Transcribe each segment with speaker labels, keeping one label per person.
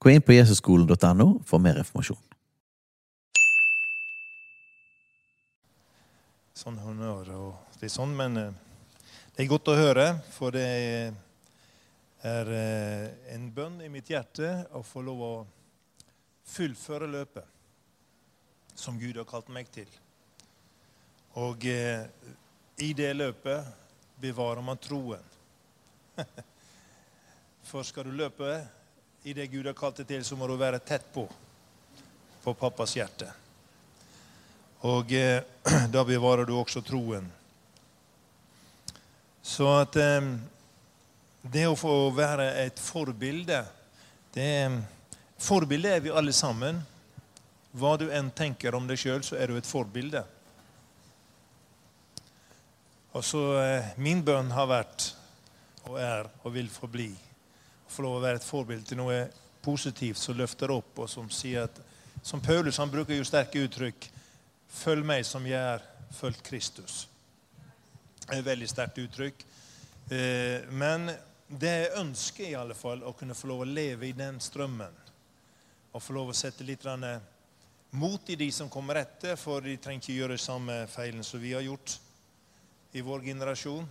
Speaker 1: Gå inn på jesusskolen.no for mer informasjon.
Speaker 2: sånn honnør. Og det er sånn, men eh, det er godt å høre, for det er eh, en bønn i mitt hjerte å få lov å fullføre løpet som Gud har kalt meg til. Og eh, i det løpet bevarer man troen. For skal du løpe i det Gud har kalt deg til, så må du være tett på på pappas hjerte. Og eh, da bevarer du også troen. Så at eh, det å få være et forbilde det, Forbilde er vi alle sammen. Hva du enn tenker om deg sjøl, så er du et forbilde. Og så eh, Min bønn har vært og er og vil forbli få lov å være et forbilde til noe positivt som løfter opp, og som sier at Som Paulus han bruker jo sterke uttrykk. Følg meg som jeg er fulgt Kristus. Det er et veldig sterkt uttrykk. Eh, men det er ønsker, i alle fall å kunne få lov å leve i den strømmen. Og få lov å sette litt mot i de som kommer etter, for de trenger ikke gjøre samme feilen som vi har gjort i vår generasjon.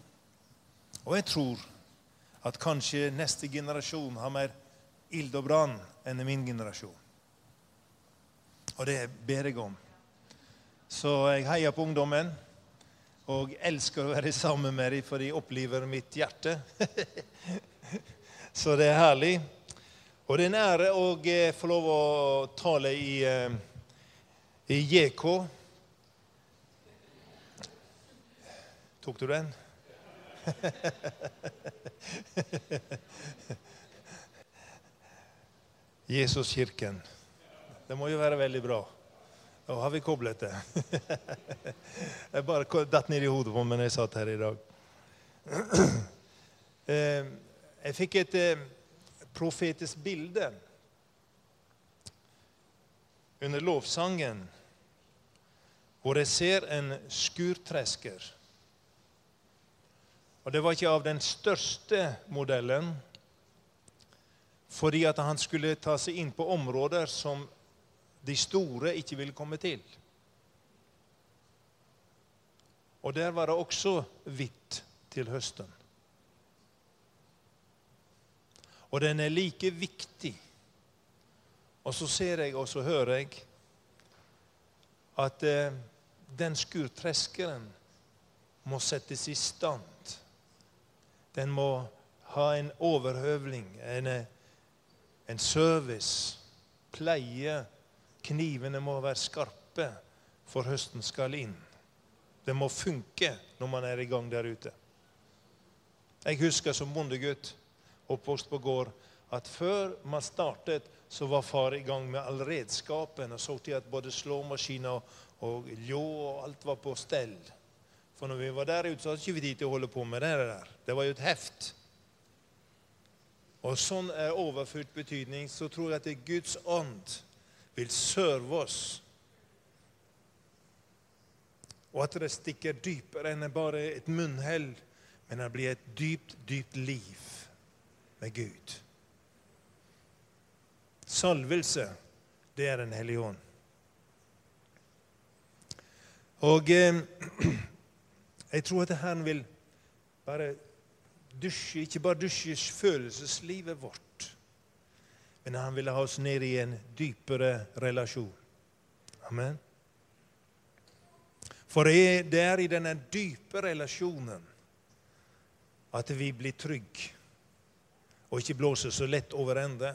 Speaker 2: Og jeg tror at kanskje neste generasjon har mer ild og brann enn min generasjon. Og det ber jeg om. Så jeg heier på ungdommen og elsker å være sammen med dem, for de opplever mitt hjerte. Så det er herlig. Og det er en ære å eh, få lov å tale i, eh, i JK. Tok du den? Jesuskirken. Det må jo være veldig bra. Da har vi koblet det. Jeg bare datt ned i hodet på meg når jeg satt her i dag. Eh, jeg fikk et eh, profetisk bilde under lovsangen hvor jeg ser en skurtresker. Og det var ikke av den største modellen, fordi at han skulle ta seg inn på områder som de store ikke ville komme til. Og der var det også hvitt til høsten. Og den er like viktig. Og så ser jeg og så hører jeg at eh, den skurtreskeren må settes i stand. Den må ha en overhøvling, en, eh, en service, pleie Knivene må være skarpe, for høsten skal inn. Det må funke når man er i gang der ute. Jeg husker som bondegutt, oppvokst på gård, at før man startet, så var far i gang med all redskapen og så til at både slåmaskiner og ljå og alt var på stell. For når vi var der ute, så hadde ikke vi tid til å holde på med det der. Det var jo et heft. Og sånn er overført betydning. Så tror jeg at det er Guds ånd vil serve oss. Og at det stikker dypere enn bare et munnhell, men det blir et dypt, dypt liv med Gud. Salvelse, det er Den hellige ånd. Og eh, jeg tror at Herren vil bare dusje, ikke bare dusje følelseslivet vårt, men han vil ha oss ned i en dypere relasjon. Amen. For det er i denne dype relasjonen at vi blir trygge og ikke blåser så lett over ende.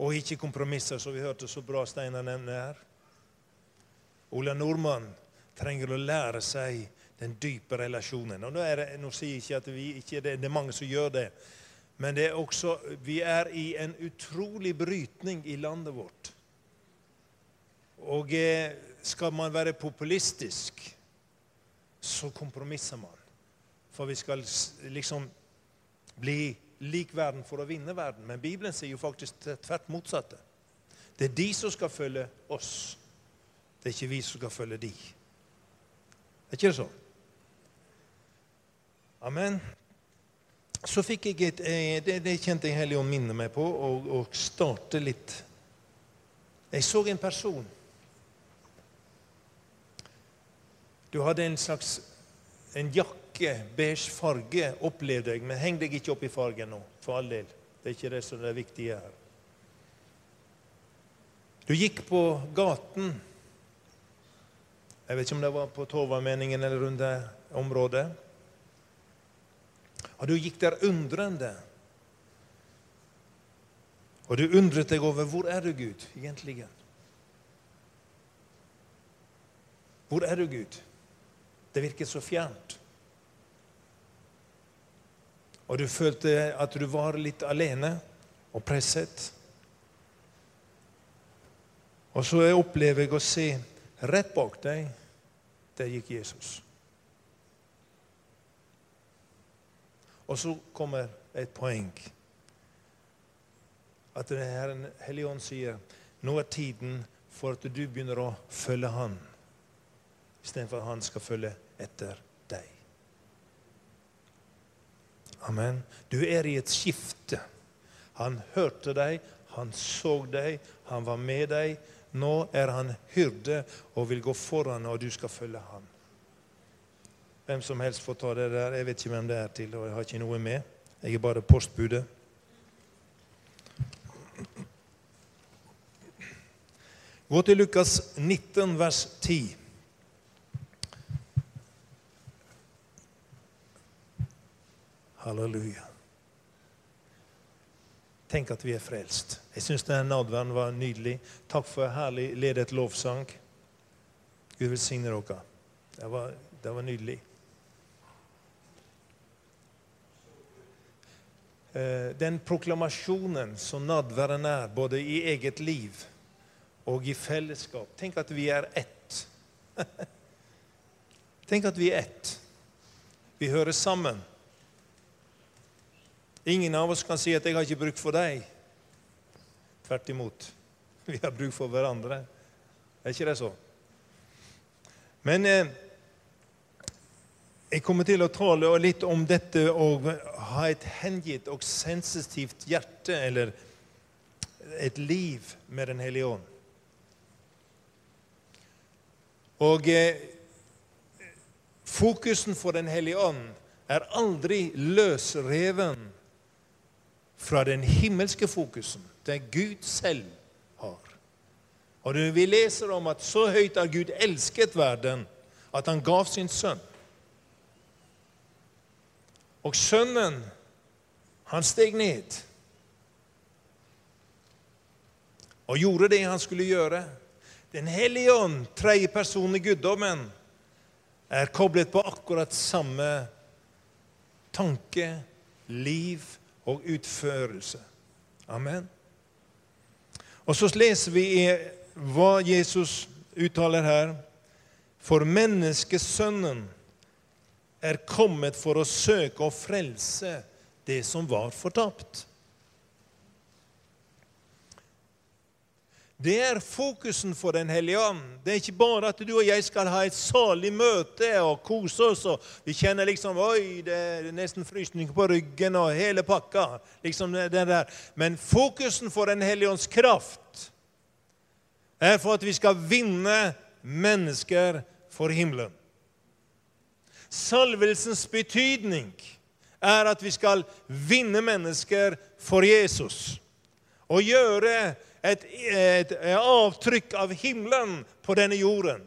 Speaker 2: Og ikke kompromisser, som vi hørte så bra Steinar nevne her. Ola Nordmann trenger å lære seg den dype relasjonen. Og nå, det, nå sier jeg ikke at vi ikke det, det er mange som gjør det. Men det er også, vi er i en utrolig brytning i landet vårt. Og eh, skal man være populistisk, så kompromisser man. For vi skal liksom bli lik verden for å vinne verden. Men Bibelen sier jo faktisk det tvert motsatte. Det er de som skal følge oss. Det er ikke vi som skal følge de. Er ikke det sånn? Amen. Så fikk jeg et eh, Det, det kjente jeg Helligånd minner minne meg på, og starte litt Jeg så en person. Du hadde en slags en jakke, beige farge, opplevde jeg. Men heng deg ikke opp i fargen nå, for all del. Det er ikke det som er viktig her. Du gikk på gaten. Jeg vet ikke om det var på Torvaldmenningen eller rundt det området. Og du gikk der undrende. Og du undret deg over hvor er du, Gud, egentlig? Hvor er du, Gud? Det virket så fjernt. Og du følte at du var litt alene og presset. Og så opplever jeg å se rett bak deg, der gikk Jesus. Og så kommer et poeng. At Herren Hellige Ånd sier nå er tiden for at du begynner å følge Han, istedenfor at Han skal følge etter deg. Amen. Du er i et skifte. Han hørte deg, han så deg, han var med deg. Nå er han hyrde og vil gå foran, og du skal følge ham. Hvem som helst får ta det der. Jeg vet ikke hvem det er til, og jeg har ikke noe med. Jeg er bare postbudet. Gå til Lukas 19, vers 10. Halleluja. Tenk at vi er frelst. Jeg syns denne nadværen var nydelig. Takk for herlig ledet lovsang. Gud velsigne dere. Det var, det var nydelig. Eh, Den proklamasjonen som nadværen er, både i eget liv og i fellesskap Tenk at vi er ett. Tenk at vi er ett. Vi hører sammen. Ingen av oss kan si at 'jeg har ikke bruk for deg'. Tvert imot. Vi har bruk for hverandre. Er ikke det så? Men eh, jeg kommer til å tale litt om dette å ha et hengitt og sensitivt hjerte, eller et liv med Den hellige ånd. Og eh, fokusen for Den hellige ånd er aldri løsreven fra den himmelske fokusen, det Gud selv har. Og vi leser om at så høyt har Gud elsket verden at han gav sin sønn. Og sønnen, han steg ned og gjorde det han skulle gjøre. Den hellige ånd, tredje person i guddommen, er koblet på akkurat samme tanke, liv og utførelse. Amen. Og så leser vi hva Jesus uttaler her. For menneskesønnen er kommet for å søke og frelse det som var fortapt. Det er fokusen for Den hellige ånd. Det er ikke bare at du og jeg skal ha et salig møte og kose oss. og Vi kjenner liksom Oi, det er nesten frysning på ryggen og hele pakka. liksom det der. Men fokusen for Den hellige ånds kraft er for at vi skal vinne mennesker for himmelen. Salvelsens betydning er at vi skal vinne mennesker for Jesus. Og gjøre et, et avtrykk av himmelen på denne jorden.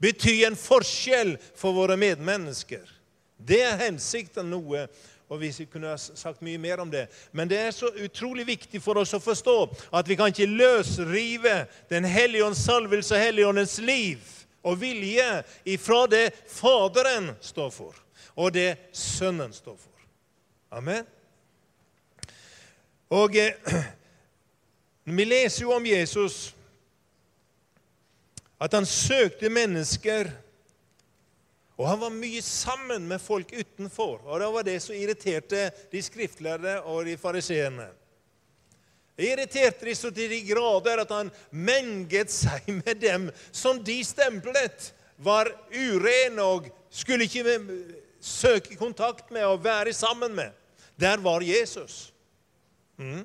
Speaker 2: Bety en forskjell for våre medmennesker. Det er hensikten noe. Og vi kunne ha sagt mye mer om det. Men det er så utrolig viktig for oss å forstå at vi kan ikke løsrive Den hellige ånds salvelse og Helligåndens liv og vilje ifra det Faderen står for, og det Sønnen står for. Amen. Og eh, vi leser jo om Jesus at han søkte mennesker. Og han var mye sammen med folk utenfor. Og det var det som irriterte de skriftlærde og de fariseerne. Det irriterte de så til de grader at han menget seg med dem som de stemplet var urene og skulle ikke søke kontakt med og være sammen med. Der var Jesus. Mm.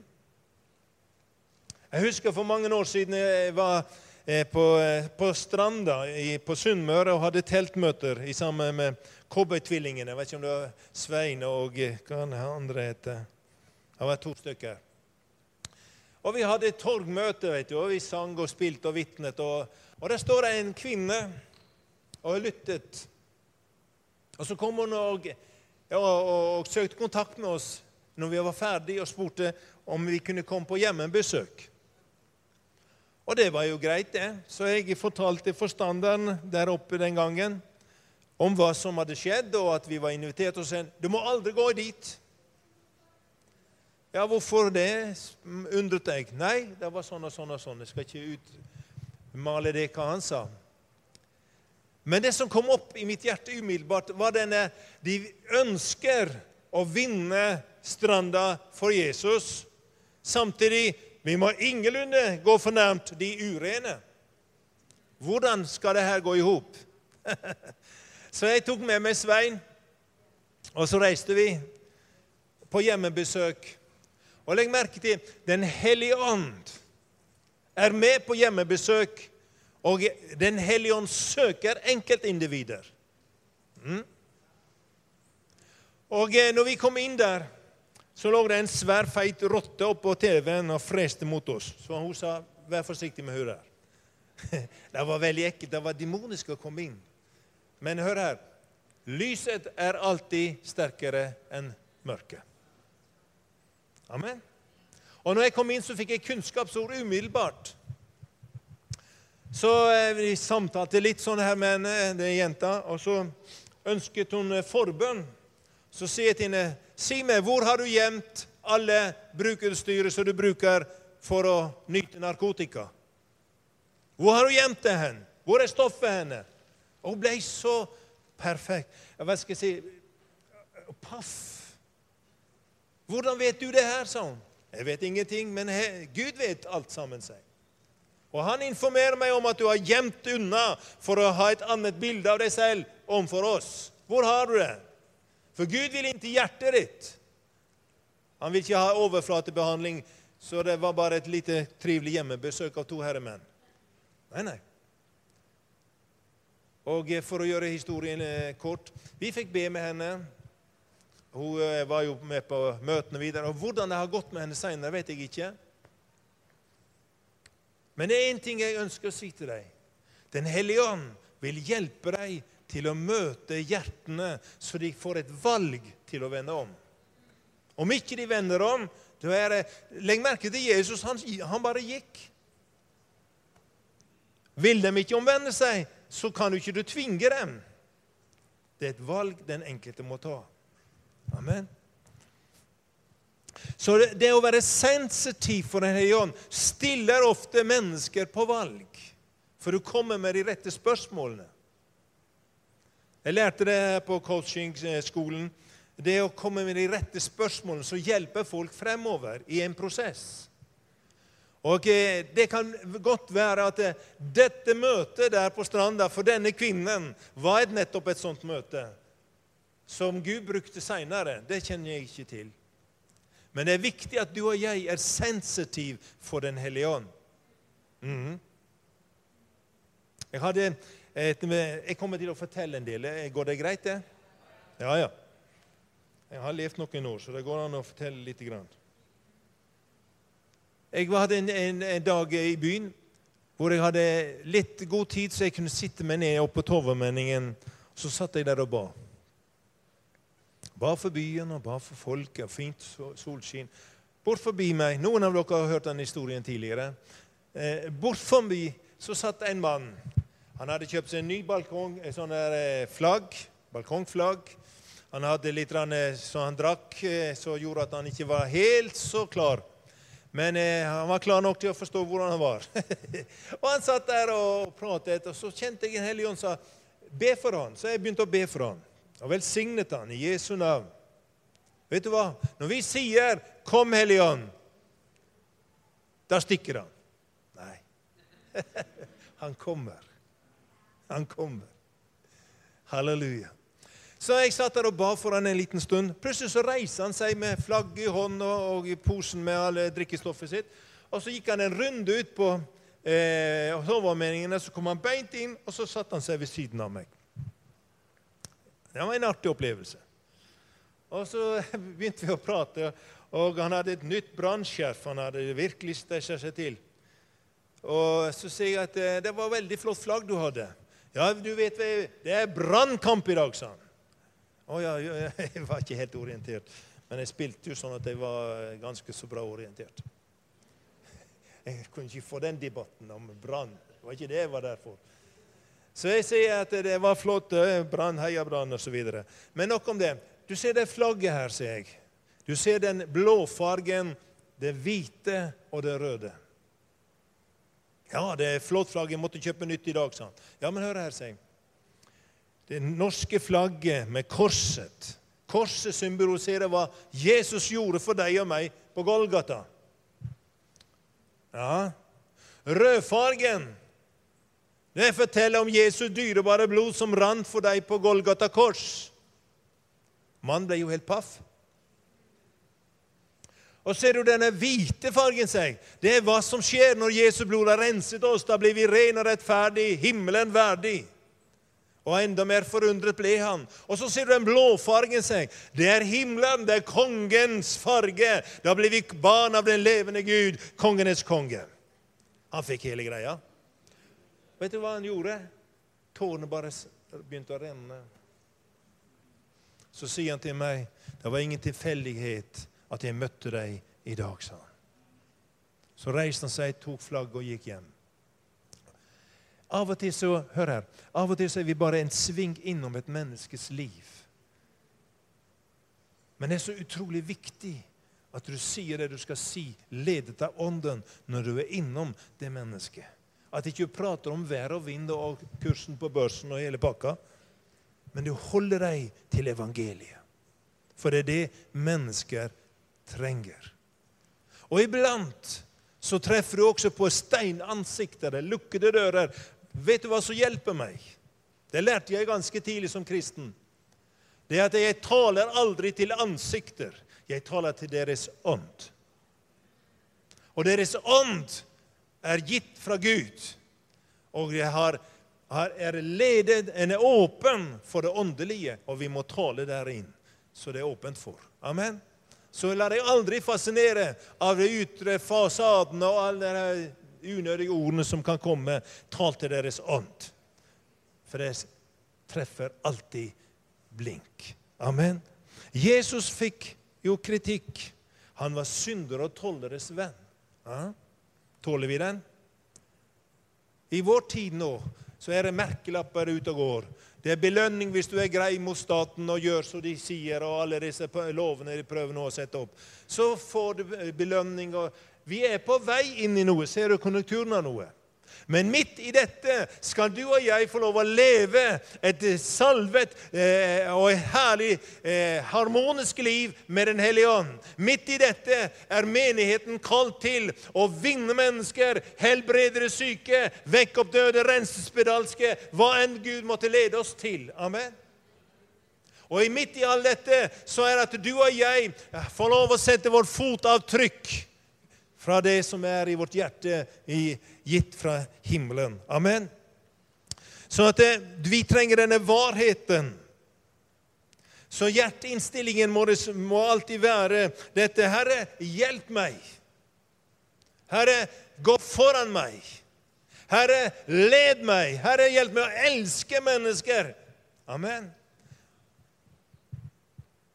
Speaker 2: Jeg husker for mange år siden jeg var eh, på, eh, på Stranda på Sunnmøre og hadde teltmøter sammen med Cowboytvillingene. Jeg vet ikke om det var Svein og eh, hva den andre heter. Det var to stykker. Og Vi hadde torgmøte, vet du, og vi sang og spilte og vitnet. Og, og der står det en kvinne og lyttet. Og Så kom hun og, ja, og, og søkte kontakt med oss når vi var ferdige, og spurte om vi kunne komme på hjemmebesøk. Og det var jo greit, det. Så jeg fortalte forstanderen der oppe den gangen om hva som hadde skjedd, og at vi var invitert. Og sa du må aldri gå dit. Ja, hvorfor det? undret jeg. Nei, det var sånn og sånn og sånn. Jeg skal ikke utmale det hva han sa. Men det som kom opp i mitt hjerte umiddelbart, var denne De ønsker å vinne stranda for Jesus. Samtidig vi må ingenlunde gå fornærmt de urene. Hvordan skal det her gå i hop? så jeg tok med meg Svein, og så reiste vi på hjemmebesøk. Og legg merke til Den hellige ånd er med på hjemmebesøk, og Den hellige ånd søker enkeltindivider. Mm. Og eh, når vi kom inn der, så lå det en svær, feit rotte oppå TV-en og freste mot oss. Så hun sa, 'Vær forsiktig med henne der'. Det var veldig ekkelt. Det var demonisk å komme inn. Men hør her. Lyset er alltid sterkere enn mørket. Amen. Og når jeg kom inn, så fikk jeg kunnskapsord umiddelbart. Så eh, vi samtalte litt sånn her med henne, den jenta, og så ønsket hun eh, forbønn. Så sier jeg til henne Si meg, hvor har du gjemt alle brukerutstyret som du bruker for å nyte narkotika? Hvor har du gjemt det hen? Hvor er stoffet henne? Og hun ble så perfekt. Hva skal jeg si Paff. Hvordan vet du det her, sa hun. Jeg vet ingenting, men Gud vet alt sammen, seg. Og han informerer meg om at du har gjemt unna for å ha et annet bilde av deg selv overfor oss. Hvor har du det? For Gud vil til hjertet ditt. Han vil ikke ha overflatebehandling, så det var bare et lite trivelig hjemmebesøk av to herremenn. Nei, nei. Og For å gjøre historien eh, kort Vi fikk be med henne. Hun eh, var jo med på møtene videre. Og Hvordan det har gått med henne seinere, vet jeg ikke. Men det er én ting jeg ønsker å si til deg. Den hellige ånd vil hjelpe deg til å møte hjertene, så de får et valg til å vende om. Om ikke de vender om, er Legg merke til Jesus. Han, han bare gikk. Vil de ikke omvende seg, så kan du ikke du tvinge dem. Det er et valg den enkelte må ta. Amen. Så det, det å være sensitiv for Den hellige ånd stiller ofte mennesker på valg. For du kommer med de rette spørsmålene. Jeg lærte det her på coachingskolen. Det å komme med de rette spørsmålene som hjelper folk fremover i en prosess. Og eh, Det kan godt være at eh, dette møtet der på stranda for denne kvinnen var et nettopp et sånt møte som Gud brukte seinere. Det kjenner jeg ikke til. Men det er viktig at du og jeg er sensitiv for Den hellige ånd. Mm. Jeg hadde jeg kommer til å fortelle en del. Går det greit, det? Ja, ja. Jeg har levd noen år, så det går an å fortelle litt. Jeg hadde en, en, en, dag i byen hvor jeg hadde litt god tid, så jeg kunne sitte meg ned oppe på Torvmenningen. Så satt jeg der og ba. Ba for byen og ba for folket. Fint solskinn. Bort forbi meg Noen av dere har hørt den historien tidligere. Eh, bort forbi så satt en mann han hadde kjøpt seg en ny balkong, et sånt der flagg, balkongflagg. Han hadde litt som han drakk, eh, som gjorde at han ikke var helt så klar Men eh, han var klar nok til å forstå hvordan han var. og Han satt der og pratet, og så kjente jeg en hellig ånd sa be for han. Så jeg begynte å be for han, og velsignet han i Jesu navn. Vet du hva? Når vi sier 'Kom, Hellige Ånd', da stikker han. Nei. han kommer. Han kommer. Halleluja. Så jeg satt der og ba for han en liten stund. Plutselig så reiser han seg med flagg i hånda og, i posen med alle drikkestoffet sitt. Og så gikk han en runde ut på eh, sovermeningene, så kom han beint inn, og så satte han seg ved siden av meg. Det var en artig opplevelse. Og så begynte vi å prate, og han hadde et nytt brannskjerf han hadde virkelig stæsja seg til. Og så sier jeg at eh, det var veldig flott flagg du hadde. Ja, du vet, det er brannkamp i dag, sa han. Å ja, jeg var ikke helt orientert. Men jeg spilte jo sånn at jeg var ganske så bra orientert. Jeg kunne ikke få den debatten om brann. Det var ikke det jeg var der for. Så jeg sier at det var flott. Brann, heia Brann osv. Men nok om det. Du ser det flagget her, sier jeg. Du ser den blå fargen, det hvite og det røde. Ja, det er flott flagg. Jeg måtte kjøpe nytt i dag, sa han. Ja, men hør her, sier jeg. Det norske flagget med korset. Korset symboliserer hva Jesus gjorde for deg og meg på Golgata. Ja. Rødfargen det forteller om Jesu dyrebare blod som rant for deg på Golgata kors. Mannen ble jo helt paff. Og ser du denne hvite fargen seg? Det er hva som skjer når Jesu blod har renset oss. Da blir vi ren og rettferdig, himmelen verdig. Og enda mer forundret ble han. Og så ser du den blåfargen seg. Det er himmelen, det er kongens farge. Da blir vi barn av den levende Gud, kongenes konge. Han fikk hele greia. Vet du hva han gjorde? Tårene bare begynte å renne. Så sier han til meg, det var ingen tilfeldighet at jeg møtte deg i dag, sa han. Så reiste han seg, tok flagget og gikk hjem. Av og til så, hør her, av og til så er vi bare en sving innom et menneskes liv. Men det er så utrolig viktig at du sier det du skal si, ledet av Ånden, når du er innom det mennesket. At ikke du prater om vær og vind og kursen på børsen og hele pakka, men du holder deg til evangeliet. For det er det mennesker trenger. Og iblant så treffer du også på steinansikter, lukkede dører. Vet du hva som hjelper meg? Det lærte jeg ganske tidlig som kristen. Det er at jeg taler aldri til ansikter. Jeg taler til deres ånd. Og deres ånd er gitt fra Gud. Og jeg har, er ledet, en er åpen for det åndelige, og vi må tale der inn. Så det er åpent for. Amen så la deg aldri fascinere av de ytre fasadene og alle de unødige ordene som kan komme. Tal til deres ånd. For det treffer alltid blink. Amen. Jesus fikk jo kritikk. Han var synder og tolleres venn. Ja. Tåler vi den? I vår tid nå så er det merkelapper ute og går. Det er belønning hvis du er grei mot staten og gjør som de sier, og alle disse lovene de prøver nå å sette opp. Så får du belønning. og Vi er på vei inn i noe. Ser du konjunkturen av noe? Men midt i dette skal du og jeg få lov å leve et salvet eh, og et herlig eh, harmonisk liv med Den hellige ånd. Midt i dette er menigheten kalt til å vinne mennesker, helbrede de syke, vekke opp døde, rense spedalske, hva enn Gud måtte lede oss til. Amen. Og midt i alt dette så er det at du og jeg får lov å sette vårt fotavtrykk fra det som er i vårt hjerte, gitt fra himmelen. Amen. Så at vi trenger denne varheten. Så hjerteinnstillingen må, må alltid være dette. Herre, hjelp meg. Herre, gå foran meg. Herre, led meg. Herre, hjelp meg å elske mennesker. Amen.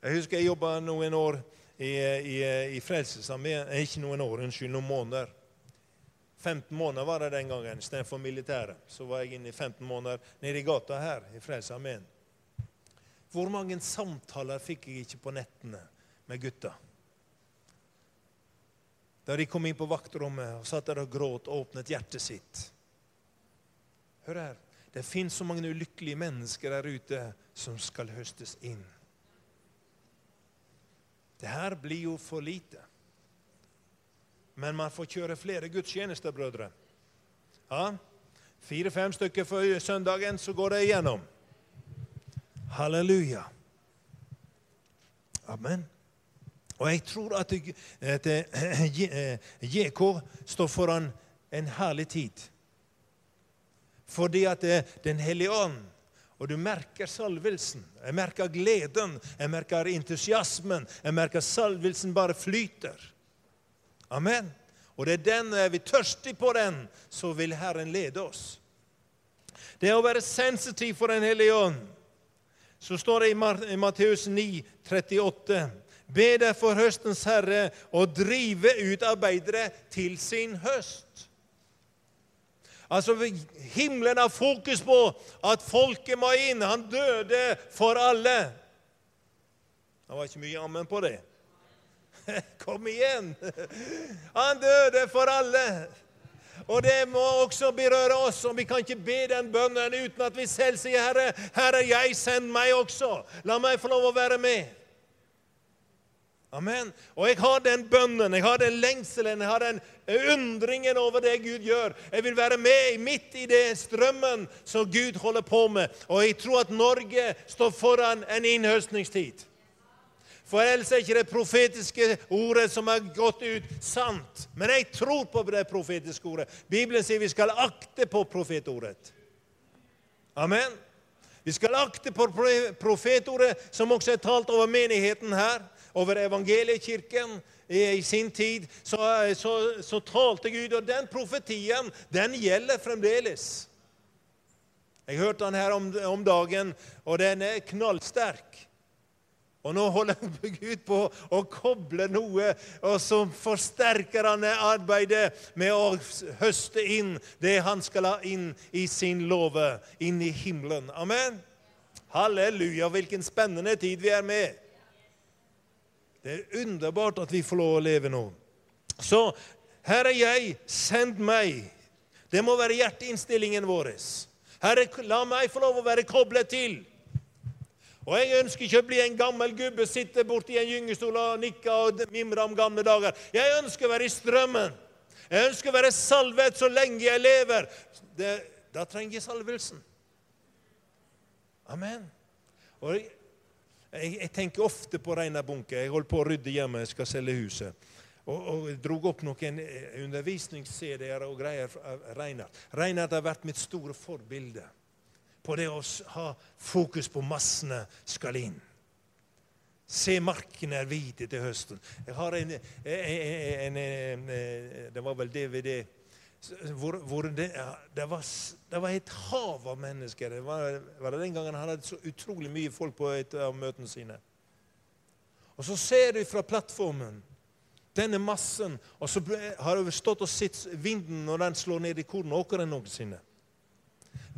Speaker 2: Jeg husker jeg jobba noen år i, i, i Frelsesarmeen Ikke noen år, unnskyld, noen måneder. 15 måneder var det den gangen istedenfor militæret. Så var jeg inne i 15 måneder nede i gata her i Frelsesarmeen. Hvor mange samtaler fikk jeg ikke på nettene med gutta? Da de kom inn på vaktrommet og satt der og gråt og åpnet hjertet sitt. Hør her. Det fins så mange ulykkelige mennesker der ute som skal høstes inn. Det her blir jo for lite. Men man får kjøre flere gudstjenester, brødre. Ja, Fire-fem stykker før søndagen, så går det igjennom. Halleluja. Amen. Og jeg tror at, at JK står foran en herlig tid. Fordi at Den hellige ånd og du merker salvelsen. Jeg merker gleden, jeg merker entusiasmen. Jeg merker salvelsen bare flyter. Amen. Og det er den, er vi tørstige på den, så vil Herren lede oss. Det er å være sensitiv for Den hellige ånd. Så står det i Matteus 9, 38. Be derfor høstens herre å drive ut arbeidere til sin høst. Altså, Himmelen har fokus på at folket må inn. Han døde for alle. Det var ikke mye ammen på det. Kom igjen! Han døde for alle. Og det må også berøre oss. og Vi kan ikke be den bønnen uten at vi selv sier, 'Herre, Herre, jeg send meg også. La meg få lov å være med.' Amen. Og jeg har den bønnen, jeg har den lengselen, jeg har den undringen over det Gud gjør. Jeg vil være med midt i det strømmen som Gud holder på med. Og jeg tror at Norge står foran en innhøstningstid. For ellers er ikke det profetiske ordet som har gått ut, sant. Men jeg tror på det profetiske ordet. Bibelen sier vi skal akte på profetordet. Amen. Vi skal akte på profetordet, som også er talt over menigheten her, over evangeliekirken. I sin tid så, så, så talte Gud, og den profetien, den gjelder fremdeles. Jeg hørte den her om, om dagen, og den er knallsterk. Og nå holder Gud på å koble noe, og så forsterker han arbeidet med å høste inn det han skal ha inn i sin låve, inn i himmelen. Amen. Halleluja, hvilken spennende tid vi er med. Det er underbart at vi får lov å leve nå. Så her er jeg, send meg. Det må være hjerteinnstillingen vår. Herre, la meg få lov å være koblet til. Og Jeg ønsker ikke å bli en gammel gubbe, sitte borti en gyngestol og nikke og mimre om gamle dager. Jeg ønsker å være i strømmen. Jeg ønsker å være salvet så lenge jeg lever. Det, da trenger jeg salvelsen. Amen. Og jeg, jeg, jeg, tenker ofte på Reinar Bunke. Jeg holder på å rydde hjemme, jeg skal selge huset. Og, og jeg dro opp noen undervisnings-CD-er og greier av Reinar. Reinar har vært mitt store forbilde på det å ha fokus på massene skal inn. Se, markene er hvite til høsten. Jeg har en, en, en, Det var vel DVD hvor, hvor det, det, var, det, var, et hav av mennesker. Det var, var det den gangen han hadde så utrolig mye folk på et av møtene sine. Og så ser du fra plattformen denne massen, og så har det stått og sett vinden når den slår ned i kornåkeren sine.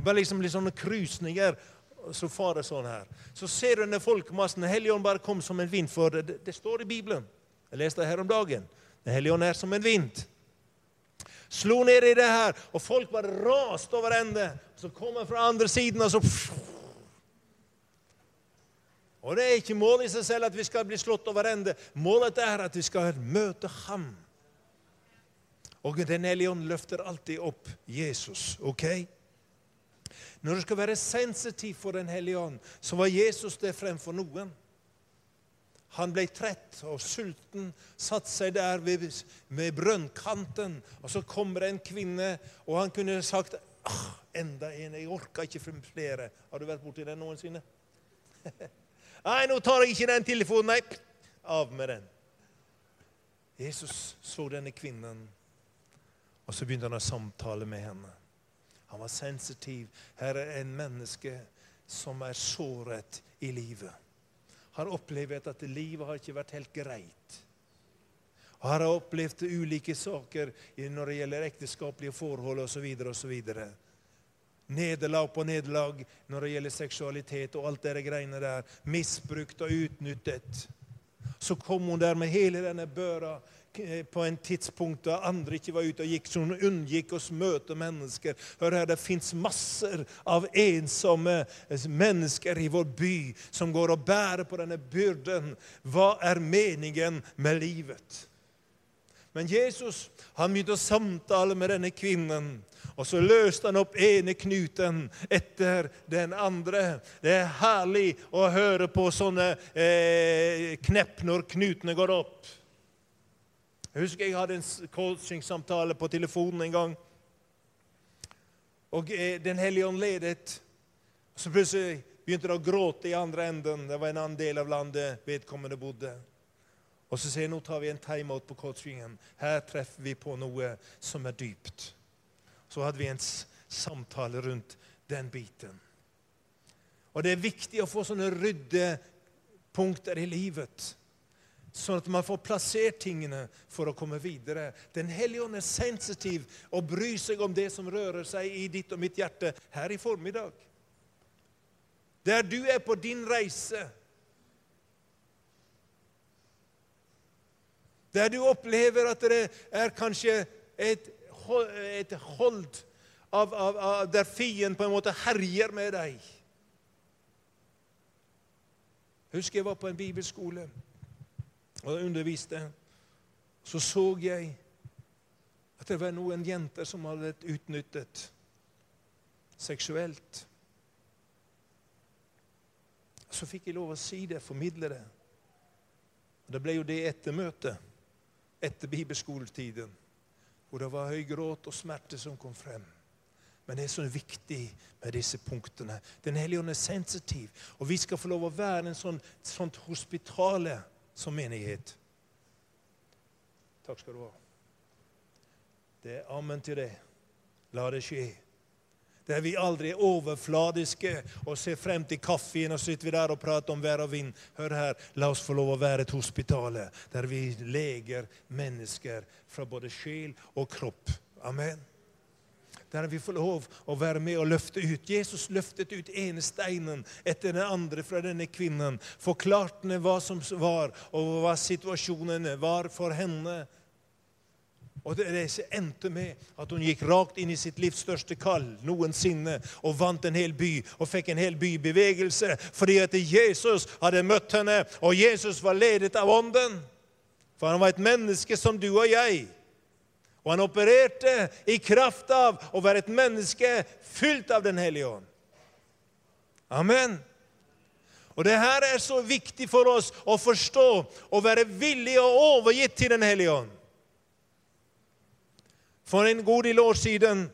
Speaker 2: Bare liksom litt sånne krusninger. Så farer sånn her. Så ser du denne folkemassen. Den hellige ånd bare kom som en vind. For det, det står i Bibelen. Jeg leste det her om dagen. Den hellige ånd er som en vind. Slo ned i det her, og folk bare raste over ende. Så kom han fra andre siden, og så Og det er ikke målet i seg selv at vi skal bli slått over ende. Målet er at vi skal møte Ham. Og Den hellige ånd løfter alltid opp Jesus. ok? Når du skal være sensitiv for Den hellige ånd, så var Jesus det fremfor noen. Han ble trett og sulten, satt seg der ved, ved brønnkanten. Og så kommer det en kvinne, og han kunne sagt ah, enda en, jeg orker ikke flere. Har du vært borti den noensinne? Nei, nå tar jeg ikke den telefonen. Nei, av med den. Jesus så denne kvinnen, og så begynte han å samtale med henne. Han var sensitiv. Her er en menneske som er såret i livet. Har opplevd at livet har ikke vært helt greit. Har opplevd ulike saker når det gjelder ekteskapelige forhold osv. osv. Nederlag på nederlag når det gjelder seksualitet og alt det greiene der. Misbrukt og utnyttet. Så kom hun der med hele denne børa. Eh, på en tidspunkt da andre ikke var ute og gikk, så hun unngikk å møte mennesker. Hør her, Det fins masser av ensomme mennesker i vår by som går og bærer på denne byrden. Hva er meningen med livet? Men Jesus han begynte å samtale med denne kvinnen. Og så løste han opp ene knuten etter den andre. Det er herlig å høre på sånne eh, knepp når knutene går opp. Jeg husker jeg hadde en coachingsamtale på telefonen en gang. Og eh, Den hellige ånd ledet. Så plutselig begynte det å gråte i andre enden. Det var en annen del av landet vedkommende bodde. Og så sier jeg nå tar vi en timeout på coachingen. Her treffer vi på noe som er dypt. Så hadde vi en samtale rundt den biten. Og det er viktig å få sånne ryddepunkter i livet. Sånn at man får plassert tingene for å komme videre. Den hellige ånd er sensitiv og bryr seg om det som rører seg i ditt og mitt hjerte her i formiddag. Der du er på din reise, Der du opplever at det er kanskje et, et hold av, av, av, der fienden på en måte herjer med deg. Husker jeg var på en bibelskole og underviste. Så så jeg at det var noen jenter som hadde blitt utnyttet seksuelt. Så fikk jeg lov å si det, formidle det. Og Det ble jo det etter møtet etter bibelskoletiden, hvor det var høy gråt og smerte som kom frem. Men det er så viktig med disse punktene. Den hellige ånd er sensitiv, og vi skal få lov å være en sånn, sånt hospitale som menighet. Takk skal du ha. Det er ammen til det. La det skje. Der vi aldri er overfladiske og ser frem til kaffen, og sitter vi der og prater om vær og vind. Hør her, la oss få lov å være et hospitale der vi leger mennesker fra både sjel og kropp. Amen. Der vi får lov å være med og løfte ut. Jesus løftet ut ene steinen etter den andre fra denne kvinnen. Forklarte hva som var, og hva situasjonen var for henne. Og Det endte med at hun gikk rakt inn i sitt livs største kall noensinne og vant en hel by og fikk en hel bybevegelse fordi at Jesus hadde møtt henne, og Jesus var ledet av Ånden. For han var et menneske som du og jeg. Og han opererte i kraft av å være et menneske fylt av Den hellige ånd. Amen. Og det her er så viktig for oss å forstå og være villig og overgitt til Den hellige ånd. For en god del år siden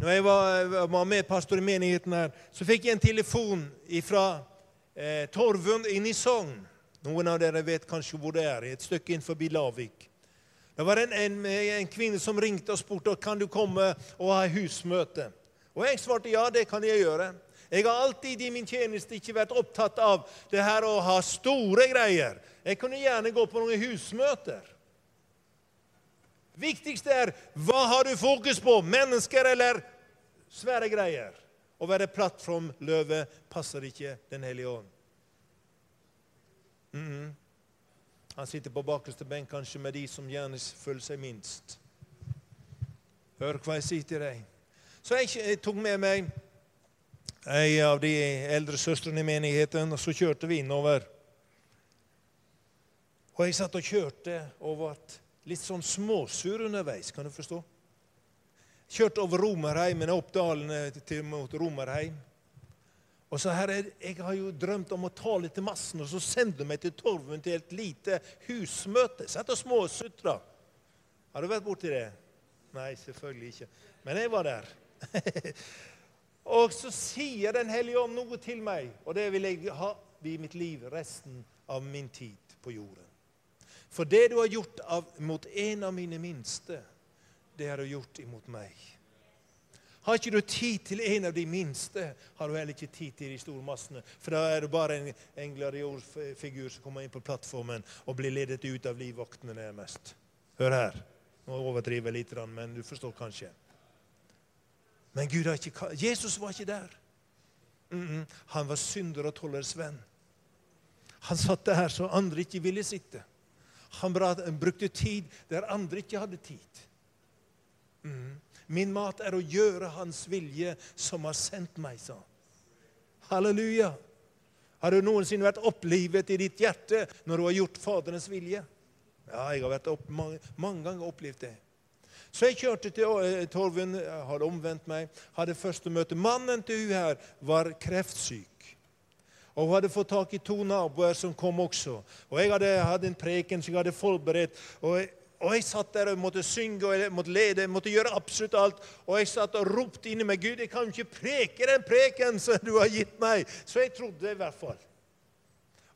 Speaker 2: når jeg var, var med pastor i menigheten her, så fikk jeg en telefon fra eh, Torvund inne i Sogn. Noen av dere vet kanskje hvor det er. Et stykke inn forbi Lavik. Det var en, en, en, kvinne som ringte og spurte kan du komme og ha husmøte. Og jeg svarte ja, det kan jeg gjøre. Jeg har alltid i min tjeneste ikke vært opptatt av det her å ha store greier. Jeg kunne gjerne gå på noen husmøter. Viktigst er hva har du fokus på? Mennesker eller svære greier? Å være plattformløve passer ikke Den hellige ånd. Mm -hmm. Han sitter på bakerste benk kanskje med de som gjerne føler seg minst. Hør hva jeg sier til deg. Så jeg, jeg tok med meg ei av de eldre søstrene i menigheten, og så kjørte vi innover. Og jeg satt og kjørte og ble litt sånn småsur underveis, kan du forstå. Kjørte over Romerheimen, opp dalene mot Romerheim. Og så her er, Jeg har jo drømt om å tale til massen, og så sender du meg til Torven til et lite husmøte. Satt og småsutra. Har du vært borti det? Nei, selvfølgelig ikke. Men jeg var der. og så sier Den hellige ånd noe til meg, og det vil jeg ha i mitt liv resten av min tid på jorden. For det du har gjort av, mot en av mine minste, det har du gjort imot meg. Har ikke du tid til en av de minste, har du heller ikke tid til de store massene. For da er du bare en, en gladiorfigur som kommer inn på plattformen og blir ledet ut av livvaktene nærmest. Hør her. Nå overdriver jeg litt, men du forstår kanskje. Men Gud har ikke, Jesus var ikke der. Mm -mm. Han var synder og tollers venn. Han satt der så andre ikke ville sitte. Han brukte tid der andre ikke hadde tid. Mm. Min mat er å gjøre Hans vilje, som har sendt meg, sa han. Halleluja. Har du noensinne vært opplivet i ditt hjerte når du har gjort Faderens vilje? Ja, jeg har opp, mange, mange ganger opplevd det. Så jeg kjørte til eh, Torvund, hadde omvendt meg, hadde første møte. Mannen til hun her var kreftsyk. Og hun hadde fått tak i to naboer som kom også. Og jeg hadde, hatt en preken som jeg hadde forberedt. Og jeg, og jeg satt der og måtte synge og jeg måtte lede, jeg måtte gjøre absolutt alt. Og jeg satt og ropte inni meg Gud, jeg kan ikke preke den preken som du har gitt meg. Så jeg trodde i hvert fall.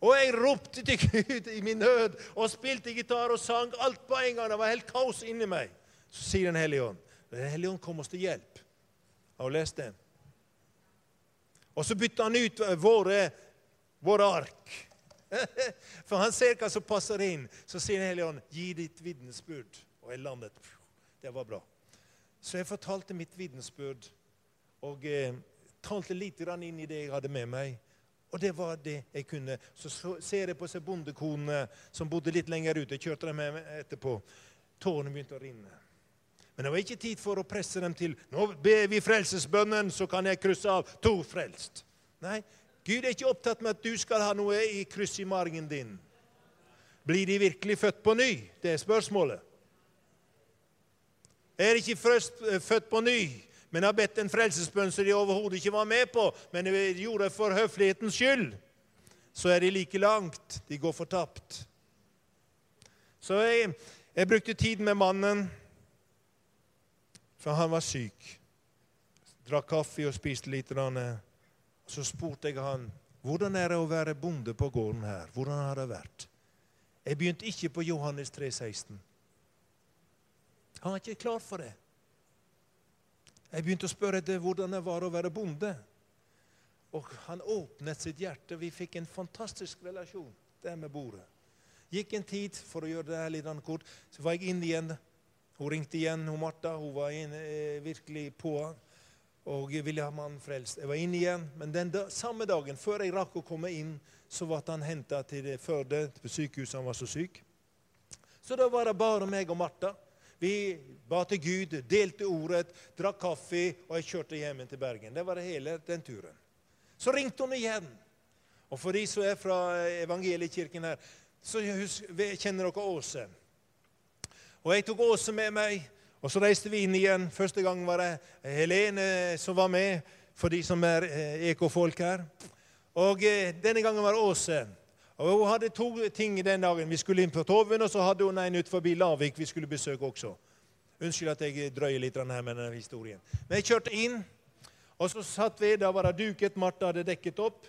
Speaker 2: Og jeg ropte til Gud i min nød og spilte gitar og sang alt på en gang. Det var helt kaos inni meg. Så sier Den hellige ånd Den hellige ånd kom oss til hjelp. Har du lest det? Og så bytta han ut våre, våre ark. For han ser hva som passer inn. Så sier Den 'Gi ditt vitnesbyrd.' Og jeg landet. Det var bra. Så jeg fortalte mitt vitnesbyrd og eh, talte litt inn i det jeg hadde med meg. Og det var det jeg kunne. Så så- ser jeg på seg bondekonene som bodde litt lenger ute. Jeg kjørte dem med etterpå. Tårene begynte å rinne. Men det var ikke tid for å presse dem til nå ber vi frelsesbønnen, så kan jeg krysse av to frelst. Nei, Gud er ikke opptatt med at du skal ha noe i kryss i margen din. Blir de virkelig født på ny? Det er spørsmålet. Er de ikke først eh, født på ny, men har bedt en frelsesbønn som de overhodet ikke var med på, men de gjorde for høflighetens skyld, så er de like langt. De går fortapt. Så jeg, jeg brukte tid med mannen, for han var syk. Drakk kaffe og spiste litt. grann. Så spurte jeg han hvordan er det å være bonde på gården her. Hvordan har det vært? Jeg begynte ikke på Johannes 3, 16. Han var ikke klar for det. Jeg begynte å spørre etter hvordan det var å være bonde. Og han åpnet sitt hjerte. Vi fikk en fantastisk relasjon der med bordet. Gikk en tid, for å gjøre det her litt kort, så var jeg inne igjen. Hun ringte igjen, hun Martha. Hun var inne, eh, virkelig på og ville ha mannen frelst. Jeg var inne igjen, men den da, samme dagen, før jeg rakk å komme inn, så ble han henta til Førde, på sykehuset. Han var så syk. Så da var det bare meg og Martha. Vi ba til Gud, delte ordet, drakk kaffe, og jeg kjørte hjem til Bergen. Det var det hele den turen. Så ringte hun igjen. Og for de som er fra evangeliekirken her, så kjenner dere Åse. Og jeg tok Åse med meg, og så reiste vi inn igjen. Første gang var det Helene som var med, for de som er ekofolk EK-folk her. Og eh, denne gangen var det Åse. Og Hun hadde to ting den dagen. Vi skulle inn på Toven, og så hadde hun en ut forbi Lavik vi skulle besøke også. Unnskyld at jeg drøyer litt her med denne historien. Men jeg kjørte inn, og så satt vi. Da var det duket. Martha hadde dekket opp.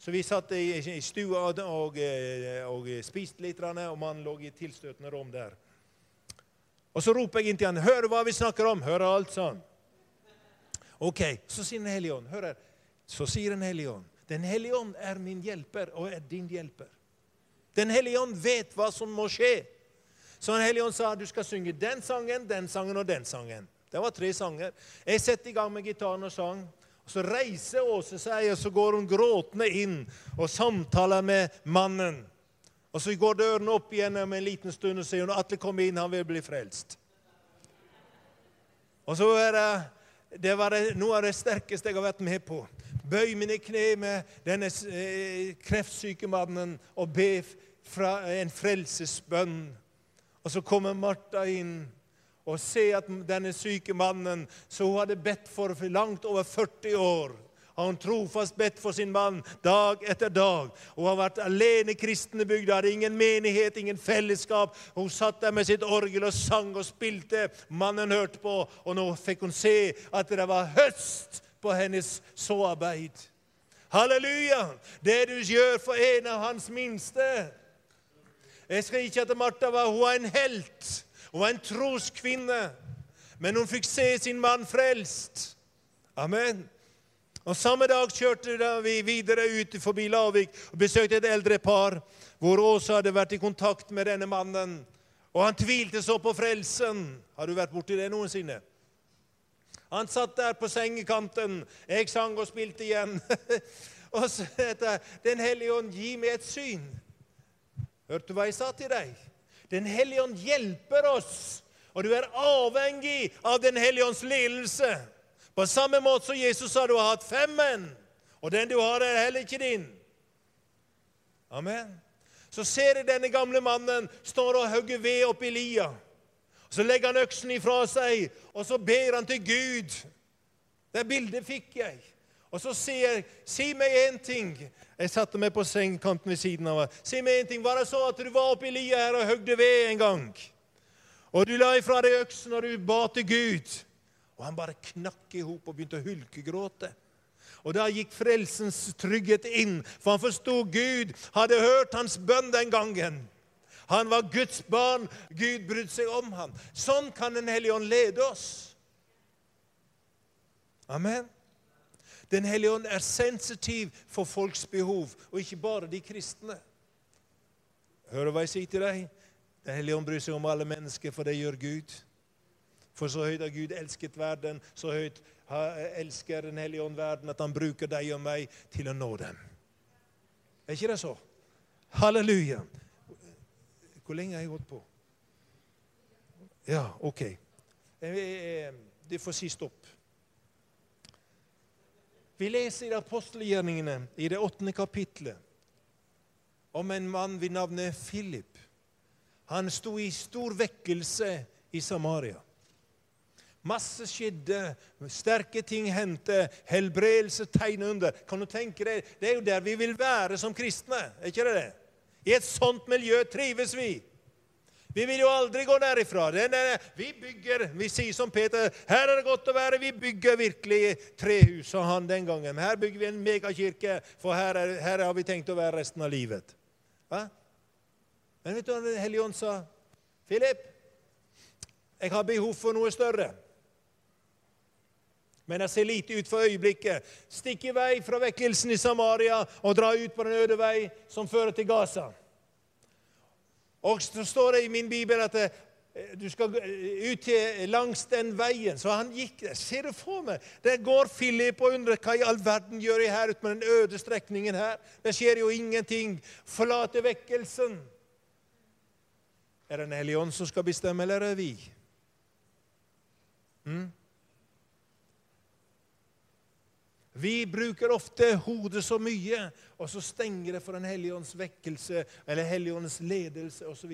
Speaker 2: Så vi satt i, stua og, og, og spiste litt, og mannen lå i tilstøtende rom der. Og så roper jeg inn til han, 'Hør hva vi snakker om.' 'Hører alt', sånn. Ok, Så sier Den hellige ånd, hør her. Så sier Den hellige ånd, 'Den hellige ånd er min hjelper og er din hjelper'. Den hellige ånd vet hva som må skje. Så Den hellige ånd sa du skal synge den sangen, den sangen og den sangen. Det var tre sanger. Jeg setter i gang med gitaren og sang. Så reiser Åse seg, og så går hun gråtende inn og samtaler med mannen. Og Så går døren opp igjen om en liten stund, og sier hun Atle, kom inn, han vil bli frelst. Og så er det, det var det, noe av det sterkeste jeg har vært med på. Bøy mine kne med denne eh, kreftsyke mannen og be fra en frelsesbønn. Og så kommer Martha inn og ser at denne syke mannen, som hun hadde bedt for langt over 40 år har hun trofast bedt for sin mann dag etter dag. Hun har vært alene kristen i bygda, hadde ingen menighet, ingen fellesskap. Hun satt der med sitt orgel og sang og spilte. Mannen hørte på, og nå fikk hun se at det var høst på hennes såarbeid. Halleluja! Det du gjør for en av hans minste. Jeg skal ikke at Martha var hun var en helt. Hun var en troskvinne. Men hun fikk se sin mann frelst. Amen. Og Samme dag kjørte vi videre ut forbi Lavik og besøkte et eldre par hvor Åse hadde vært i kontakt med denne mannen. Og han tvilte så på frelsen. Har du vært borti det noensinne? Han satt der på sengekanten. Jeg sang og spilte igjen. og så heter Den hellige ånd, gi meg et syn. Hørte du hva jeg sa til deg? Den hellige ånd hjelper oss, og du er avhengig av Den hellige ånds ledelse. På samme måte som Jesus sa du har hatt fem menn, og den du har, er heller ikke din. Amen. Så ser jeg denne gamle mannen står og hogger ved oppi lia. Så legger han øksen ifra seg, og så ber han til Gud. Det bildet fikk jeg. Og så sier jeg, si meg én ting. Jeg satte meg på sengekanten ved siden av ham. Si meg en ting. Var det så at du var oppi lia her og hogde ved en gang? Og du la ifra deg øksen, og du ba til Gud. Og han bare knakk i hop og begynte å hulkegråte. Og da gikk frelsens trygghet inn, for han forsto Gud hadde hørt hans bønn den gangen. Han var Guds barn. Gud brydde seg om ham. Sånn kan Den hellige ånd lede oss. Amen. Den hellige ånd er sensitiv for folks behov, og ikke bare de kristne. Hører hva jeg sier til deg? Den hellige ånd bryr seg om alle mennesker, for det gjør Gud. For så høyt har Gud elsket verden, så høyt elsker Den hellige ånd verden, at han bruker deg og meg til å nå dem. Er ikke det så? Halleluja. Hvor lenge har jeg gått på? Ja, OK. Det får si stopp. Vi leser i apostelgjerningene i det åttende kapitlet om en mann ved navnet Philip. Han sto i stor vekkelse i Samaria. Masse skjedde, sterke ting hendte, helbredelse, tegn under. Kan du tenke deg, Det er jo der vi vil være som kristne. er ikke det det? I et sånt miljø trives vi. Vi vil jo aldri gå derifra. vi bygger, vi sier som Peter her er det godt å være. Vi bygger virkelig trehus, sa han den gangen. Her bygger vi en megakirke, for her, er, her har vi tenkt å være resten av livet. Hva? Men vet du hva Den hellige ånd sa? Philip, jeg har behov for noe større. Men jeg ser lite ut for øyeblikket. Stikk i vei fra vekkelsen i Samaria og dra ut på den øde vei som fører til Gaza. Og så står det i min bibel at eh, du skal ut til langs den veien. Så han gikk der. Ser du for meg? Der går Philip og undrer hva i all verden gjør jeg her ute med den øde strekningen her. Det skjer jo ingenting. Forlate vekkelsen. Er det Den hellige ånd som skal bestemme, eller er det vi? Mm? Vi bruker ofte hodet så mye, og så stenger det for Den hellige ånds vekkelse eller Helligåndens ledelse osv.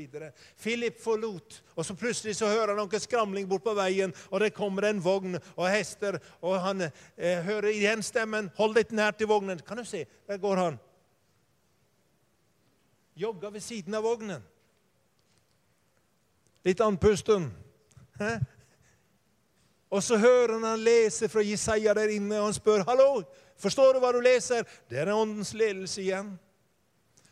Speaker 2: Philip forlot, og så plutselig så hører han noe skramling bort på veien, og det kommer en vogn og hester, og han eh, hører igjen stemmen 'Hold deg nær til vognen'. Kan du se? Der går han. Jogger ved siden av vognen. Litt andpusten. Hæ? Og så hører han han lese fra Jesaja der inne, og han spør hallo, forstår du hva du leser. Det er åndens ledelse igjen.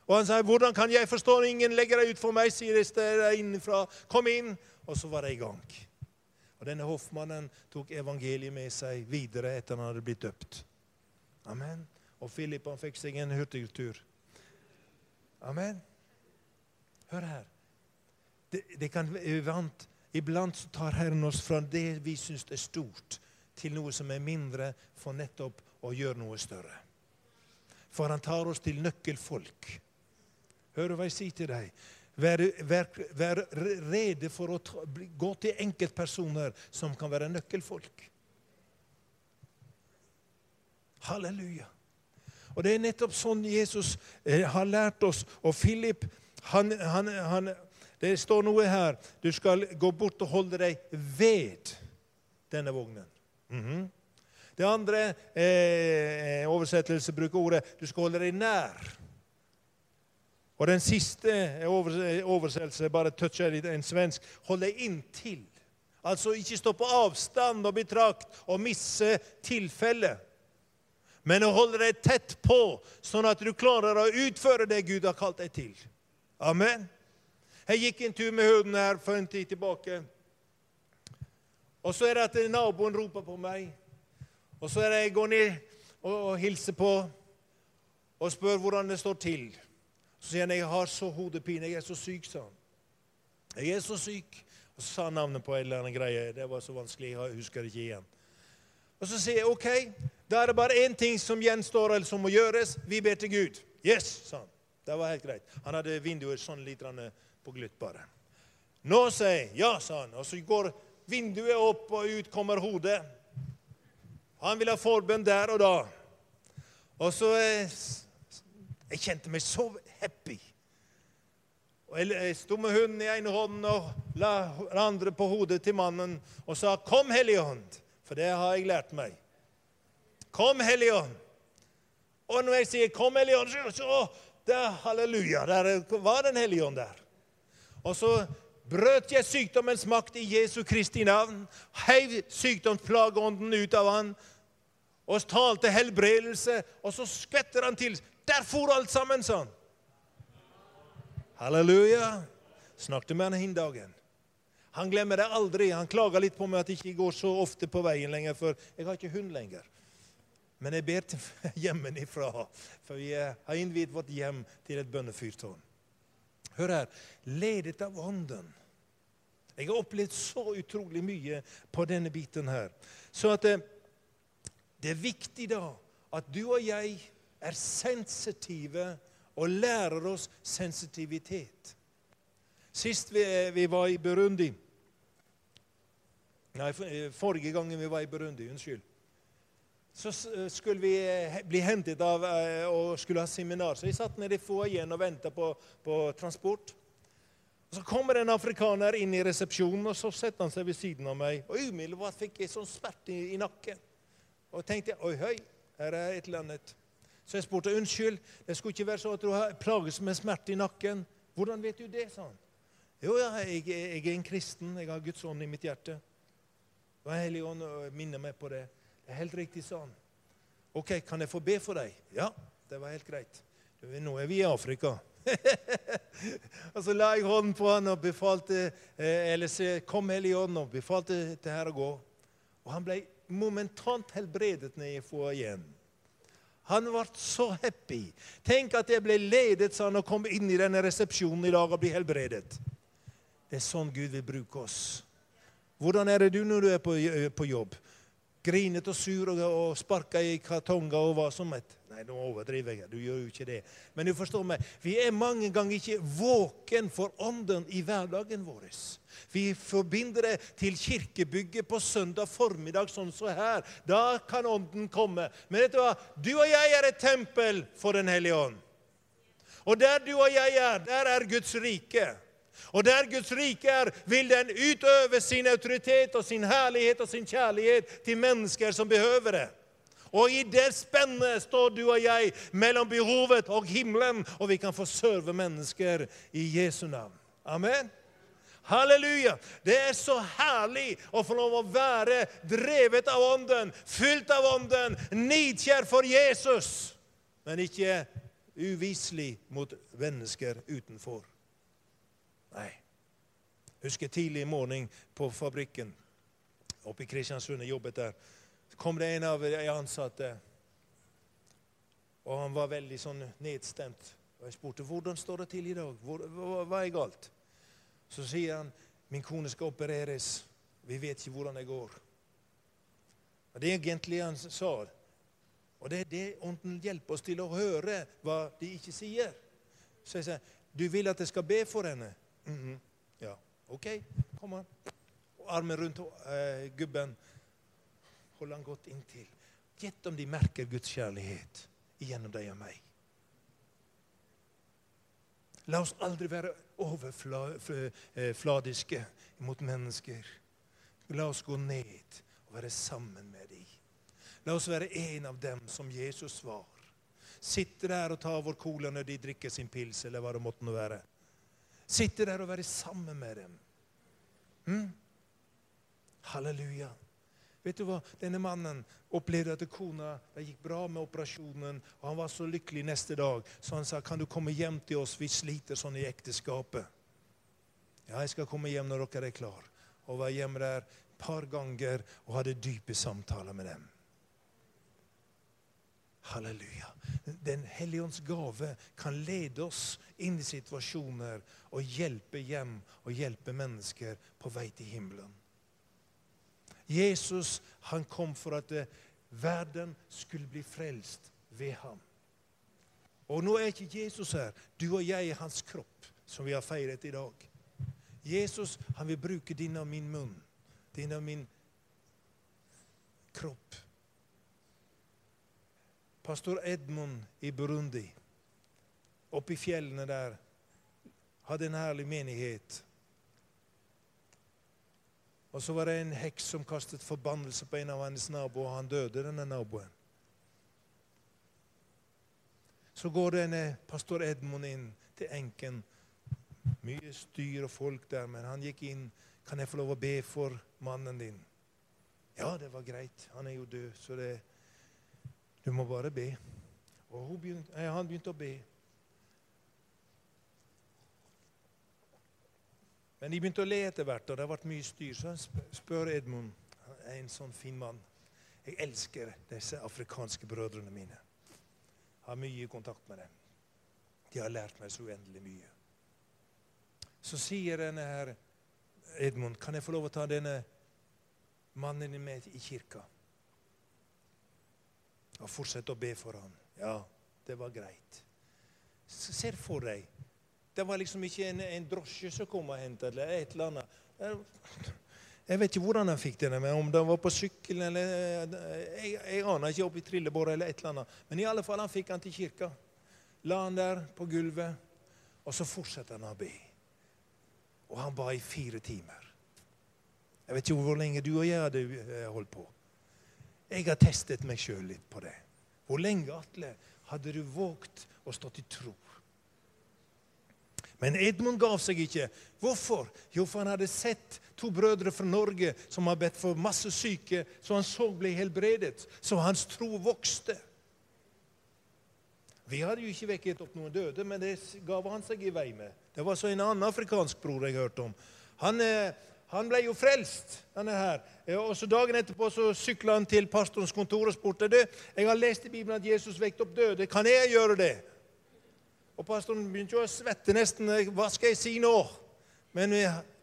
Speaker 2: Og han sier, 'Hvordan kan jeg forstå ingen legger deg ut for meg?' sier det der innenfra. 'Kom inn.' Og så var det i gang. Og Denne hoffmannen tok evangeliet med seg videre etter han hadde blitt døpt. Amen. Og Philip han fikk seg en hurtigtur. Amen. Hør her. Det, det kan være vant Iblant tar Herren oss fra det vi syns er stort, til noe som er mindre, for nettopp å gjøre noe større. For han tar oss til nøkkelfolk. Hør hva jeg sier til deg? Vær, vær, vær rede for å ta, gå til enkeltpersoner som kan være nøkkelfolk. Halleluja. Og Det er nettopp sånn Jesus eh, har lært oss. Og Philip han, han, han, det står noe her. Du skal gå bort og holde deg ved denne vognen. Mm -hmm. Det andre eh, oversettelse bruker ordet du skal holde deg nær. Og den siste oversettelse bare toucher litt en svensk. Hold deg inntil. Altså ikke stå på avstand og betrakt og misse tilfellet. Men å holde deg tett på, sånn at du klarer å utføre det Gud har kalt deg til. Amen. Jeg gikk en tur med hunden her for en tid tilbake. Og så er det at naboen roper på meg. Og så er det jeg går ned og, og hilser på og spør hvordan det står til. Så sier han jeg har så hodepine. Jeg er så syk, sa han. Jeg er så syk. Og så sa han navnet på en eller annen greie. Det var så vanskelig. Jeg husker det ikke igjen. Og så sier jeg OK, da er det bare én ting som gjenstår, eller som må gjøres. Vi ber til Gud. Yes, sa han. Det var helt greit. Han hadde vinduet sånn litt på gløtt bare. Nå, sier. Ja, sa han. Og så går vinduet opp, og ut kommer hodet. Han vil ha forbønn der og da. Og så eh, Jeg kjente meg så happy. Og Jeg sto med hunden i ene hånden og la den andre på hodet til mannen og sa, 'Kom, Hellige Ånd', for det har jeg lært meg. Kom, Hellige Ånd. Og når jeg sier 'Kom, Hellige Ånd', så der, Halleluja, der var Den hellige ånd der. Og så brøt jeg sykdommens makt i Jesu Kristi navn, heiv sykdomsplageånden ut av han, og talte helbredelse, og så skvetter han til. Der for alt sammen, sånn. Halleluja. Snakket med han hin dagen. Han glemmer det aldri. Han klager litt på meg at jeg ikke går så ofte på veien lenger, for jeg har ikke hund lenger. Men jeg ber til hjemmefra, for vi har innviet vårt hjem til et bønnefyrtårn. Hør her. Ledet av Ånden. Jeg har opplevd så utrolig mye på denne biten her. Så at det, det er viktig da at du og jeg er sensitive og lærer oss sensitivitet. Sist vi, vi var i Burundi Nei, forrige gangen vi var i Burundi. Unnskyld. Så skulle vi eh, bli hentet av eh, og skulle ha seminar. Så vi satt nede i foajeen og venta på, på transport. Så kommer en afrikaner inn i resepsjonen, og så setter han seg ved siden av meg. Og Umiddelbart fikk jeg sånn smerte i, i nakken. Og tenkte oi, høy, her er et eller annet. Så jeg spurte unnskyld, det skulle ikke være så at du har plages med smerte i nakken. Hvordan vet du det? sa han. Jo, ja, jeg, jeg, er en kristen. Jeg har Guds ånd i mitt hjerte. Og Hellig ånd minner meg på det. Det er helt riktig, sa han. Ok, kan jeg få be for deg? Ja, det var helt greit. Nå er vi i Afrika. og så la jeg hånden på han og befalte eh, eller så kom hele ånd og befalte til her å gå. Og han ble momentant helbredet nede i foajeen. Han ble så happy. Tenk at jeg ble ledet sa han, og kom inn i denne resepsjonen i dag og bli helbredet. Det er sånn Gud vil bruke oss. Hvordan er det du når du er på, på jobb? Grinet og sur og, og sparka i kartonger og hva som helst. Nei, nå overdriver jeg. Du gjør jo ikke det. Men du forstår meg, vi er mange ganger ikke våken for ånden i hverdagen vår. Vi forbinder det til kirkebygget på søndag formiddag, sånn som så her. Da kan ånden komme. Men vet du hva? Du og jeg er et tempel for Den hellige ånd. Og der du og jeg er, der er Guds rike. Og der Guds rike er, vil den utøve sin autoritet og sin herlighet og sin kjærlighet til mennesker som behøver det. Og i det spennet står du og jeg mellom behovet og himmelen, og vi kan få serve mennesker i Jesu navn. Amen. Halleluja! Det er så herlig å få lov å være drevet av Ånden, fylt av Ånden, nidkjær for Jesus, men ikke uviselig mot mennesker utenfor. Nei. Husker tidlig i morgen på fabrikken oppe i Kristiansund. Jeg jobbet der. Så kom det en av de ansatte, og han var veldig sånn nedstemt. Og Jeg spurte hvordan står det til i dag. Hvor, hva, hva er galt? Så sier han min kone skal opereres. Vi vet ikke hvordan det går. Og Det er egentlig han sa. Og det er det Ånden hjelper oss til å høre hva de ikke sier. Så jeg sier, 'Du vil at jeg skal be for henne?' Mm -hmm. Ja. OK, kom an. Armen rundt uh, gubben Hold han godt inntil. Gjett om de merker Guds kjærlighet gjennom deg og meg. La oss aldri være overfladiske eh, mot mennesker. La oss gå ned og være sammen med dem. La oss være en av dem som Jesus var. Sitte der og ta vår cola når de drikker sin pils, eller hva det måtte nå være. Sitte der og være sammen med dem. Mm? Halleluja. Vet du hva? Denne mannen opplevde at kona det gikk bra med operasjonen, og han var så lykkelig neste dag. Så han sa, 'Kan du komme hjem til oss? Vi sliter sånn i ekteskapet.' Ja, jeg skal komme hjem når dere er klar. Og var hjemme der et par ganger og hadde dype samtaler med dem. Halleluja. Den hellige ånds gave kan lede oss inn i situasjoner og hjelpe hjem og hjelpe mennesker på vei til himmelen. Jesus han kom for at eh, verden skulle bli frelst ved ham. Og nå er ikke Jesus her. Du og jeg er hans kropp, som vi har feiret i dag. Jesus han vil bruke din og min munn, din og min kropp. Pastor Edmund i Burundi, oppe i fjellene der, hadde en herlig menighet. Og så var det en heks som kastet forbannelse på en av hans naboer, og han døde, denne naboen. Så går denne pastor Edmund inn til enken. Mye styr og folk der, men han gikk inn. 'Kan jeg få lov å be for mannen din?' Ja, det var greit. Han er jo død, så det, du må bare be. Og begynte, han begynte å be. Men de begynte å le etter hvert, og det vært mye styr. Så han spør Edmund, en sånn fin mann. Jeg elsker disse afrikanske brødrene mine. Har mye kontakt med dem. De har lært meg så uendelig mye. Så sier denne her Edmund, kan jeg få lov å ta denne mannen med i kirka? Og fortsette å be for ham. Ja, det var greit. Så ser for deg det var liksom ikke en, en drosje som kom og hentet eller et eller annet. Jeg vet ikke hvordan han fikk det, men om det var på sykkel eller Jeg, jeg aner ikke, opp i trillebåret eller et eller annet. Men i alle fall, han fikk han til kirka. La han der på gulvet, og så fortsatte han å be. Og han ba i fire timer. Jeg vet ikke hvor lenge du og jeg hadde eh, holdt på. Jeg har testet meg sjøl litt på det. Hvor lenge, Atle, hadde du våget å stå til tro? Men Edmund gav seg ikke. Hvorfor? Jo, for han hadde sett to brødre fra Norge som har bedt for masse syke, så han så ble helbredet. Så hans tro vokste. Vi hadde jo ikke vekket opp noen døde, men det gav han seg i vei med. Det var så en annen afrikansk bror jeg hørte om. Han, eh, han ble jo frelst, denne her. Og så Dagen etterpå så sykla han til pastorens kontor og spurte du, jeg har lest i Bibelen at Jesus vekket opp døde. Kan jeg gjøre det? Og pastoren begynte jo å svette nesten. Hva skal jeg si nå? Men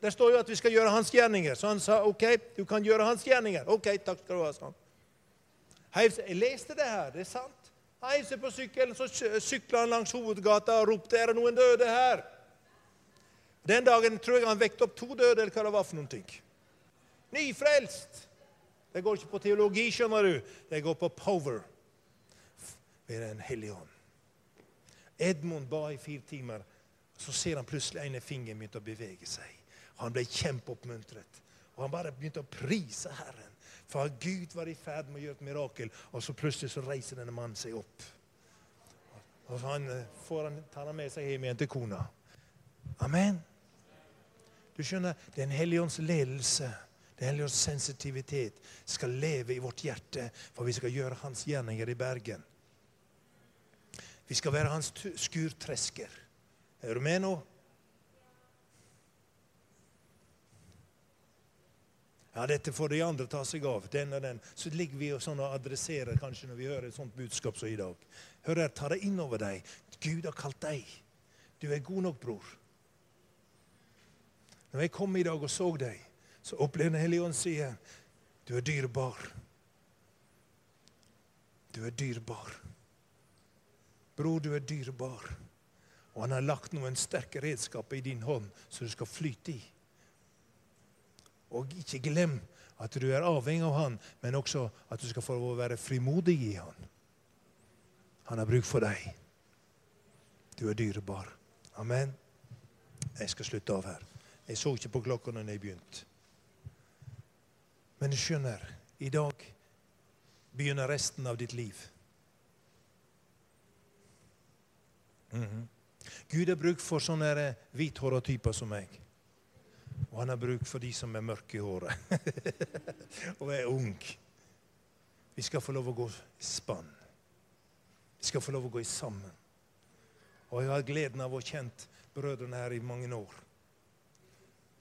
Speaker 2: det står jo at vi skal gjøre hans gjerninger. Så han sa OK, du kan gjøre hans gjerninger. OK, takk skal du ha, sa han. Jeg leste det her. Det er sant. Heiv seg på sykkelen, så sykla han langs hovedgata og ropte 'Er det noen døde her?' Den dagen tror jeg han vekte opp to døde, eller hva det var for noen ting. Nyfrelst. Det går ikke på teologi, skjønner du. Det går på power ved Den hellige ånd. Edmund ba i fire timer. Så ser han plutselig ene fingeren begynte å bevege seg. Han ble kjempeoppmuntret. Og han bare begynte å prise Herren. For Gud var i ferd med å gjøre et mirakel, og så plutselig så reiser denne mannen seg opp. Og så han, får han, tar han med seg hjem igjen til kona. Amen. Du skjønner, Den hellige ånds ledelse, Den hellige ånds sensitivitet, skal leve i vårt hjerte, for vi skal gjøre hans gjerninger i Bergen. Vi skal være hans skurtresker. Er du med nå? Ja, dette får de andre ta seg av. Den og den. Så ligger vi og, sånn og adresserer kanskje når vi hører et sånt budskap som i dag. Hør her, ta det inn over deg. Gud har kalt deg. Du er god nok, bror. Når jeg kom i dag og så deg, så opplevde Den hellige ånd sier du er dyrebar. Du er dyrebar. Bror, du er dyrebar. Og han har lagt noen sterke redskaper i din hånd som du skal flyte i. Og ikke glem at du er avhengig av han, men også at du skal få være frimodig i han. Han har bruk for deg. Du er dyrebar. Amen. Jeg skal slutte av her. Jeg så ikke på klokka når jeg begynte. Men du skjønner, i dag begynner resten av ditt liv. Mm -hmm. Gud har bruk for sånne hvithåra typer som meg. Og han har bruk for de som er mørke i håret og er unge. Vi skal få lov å gå i spann. Vi skal få lov å gå i sammen. Og jeg har gleden av å ha kjent brødrene her i mange år.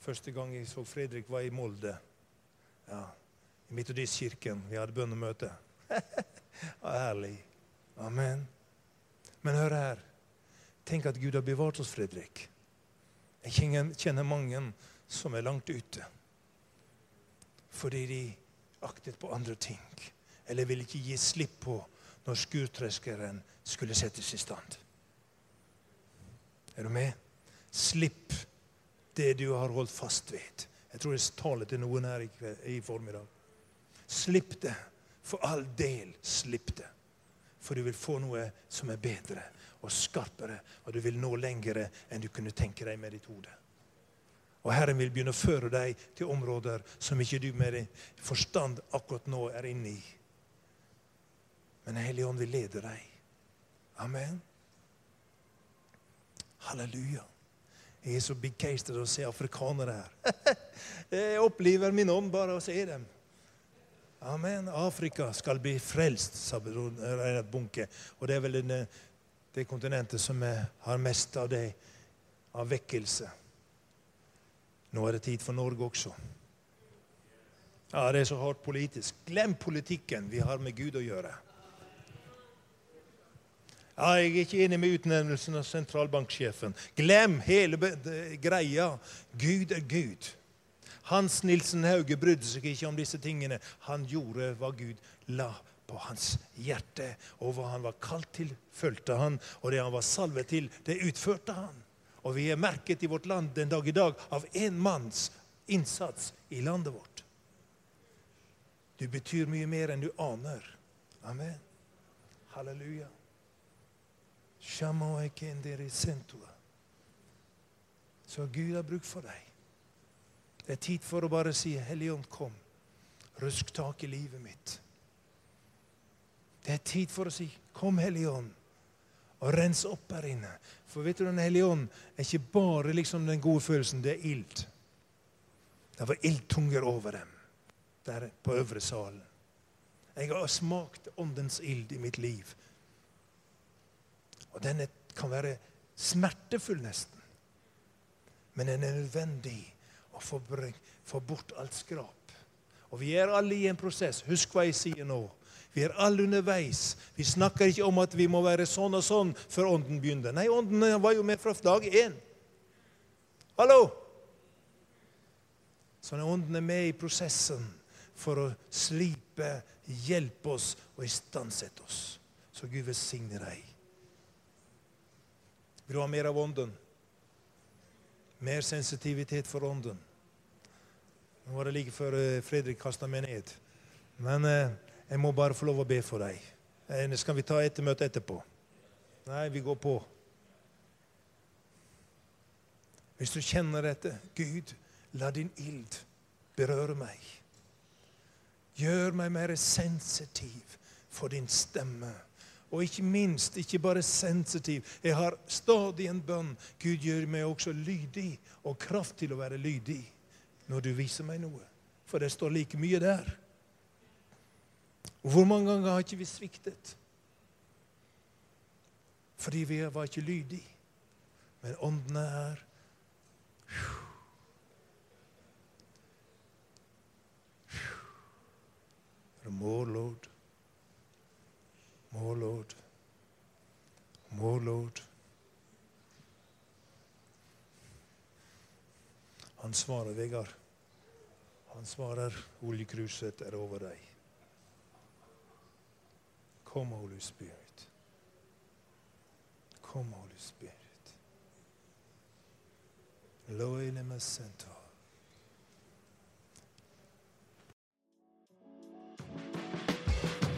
Speaker 2: Første gang jeg så Fredrik, var i Molde. Ja, I Metodistkirken. Vi hadde bønnemøte. herlig. Amen. Men hør her. Tenk at Gud har bevart oss, Fredrik. Jeg kjenner mange som er langt ute fordi de aktet på andre ting. Eller ville ikke gi slipp på når skurtreskeren skulle settes i stand. Er du med? Slipp det du har holdt fast ved. Jeg tror det taler til noen her i, i formiddag. Slipp det. For all del, slipp det. For du vil få noe som er bedre og skarpere, og du vil nå lengre enn du kunne tenke deg med ditt hode. Og Herren vil begynne å føre deg til områder som ikke du med din forstand akkurat nå er inne i. Men Hellige Ånd vil lede deg. Amen. Halleluja. Jeg er så begeistret å se afrikanere her. Jeg opplever min ånd bare å se dem. Amen. Afrika skal bli frelst, sa Reinhard Bunke. Og det er vel det, det kontinentet som er, har mest av det, av vekkelse. Nå er det tid for Norge også. Ja, Det er så hardt politisk. Glem politikken. Vi har med Gud å gjøre. Ja, jeg er ikke enig med utnevnelsen av sentralbanksjefen. Glem hele greia. Gud er Gud. Hans Nilsen Hauge brydde seg ikke om disse tingene. Han gjorde hva Gud la på hans hjerte. Og hva han var kalt til, fulgte han. Og det han var salvet til, det utførte han. Og vi er merket i vårt land den dag i dag av én manns innsats i landet vårt. Du betyr mye mer enn du aner. Amen. Halleluja. Så Gud har bruk for deg. Det er tid for å bare si, 'Helligånd, kom. Rusk tak i livet mitt.' Det er tid for å si, 'Kom, Helligånd, og rens opp her inne.' For vet du, Den hellige ånd er ikke bare liksom den gode følelsen. Det er ild. Det var ildtunger over dem der på øvre salen. Jeg har smakt åndens ild i mitt liv. Og den kan være smertefull, nesten. Men den er nødvendig å få, bort alt skrap. Og vi er alle i en prosess. Husk hva jeg sier nå. Vi er alle underveis. Vi snakker ikke om at vi må være sånn og sånn før Ånden begynner. Nei, Ånden var jo med fra dag én. Hallo! Så når Ånden er med i prosessen for å slipe, hjelpe oss og istandsette oss, så Gud velsigne deg. Vil du ha mer av ånden? Mer sensitivitet for ånden. Nå var det like før eh, Fredrik kasta meg ned. Men eh, jeg må bare få lov å be for deg. Eh, skal vi ta ettermøte etterpå? Nei, vi går på. Hvis du kjenner dette Gud, la din ild berøre meg. Gjør meg mer sensitiv for din stemme. Og ikke minst, ikke bare sensitiv. Jeg har stadig en bønn. Gud gjør meg også lydig og kraft til å være lydig når du viser meg noe. For det står like mye der. Hvor mange ganger har ikke vi sviktet? Fordi vi var ikke lydige. Men ånden er her. More, Lord. More, Lord. More, Lord. Han svarer, Vegard. Han svarer, oljekruset er over deg. Kom, Holy Spirit. Kom, Holy Spirit. Loine med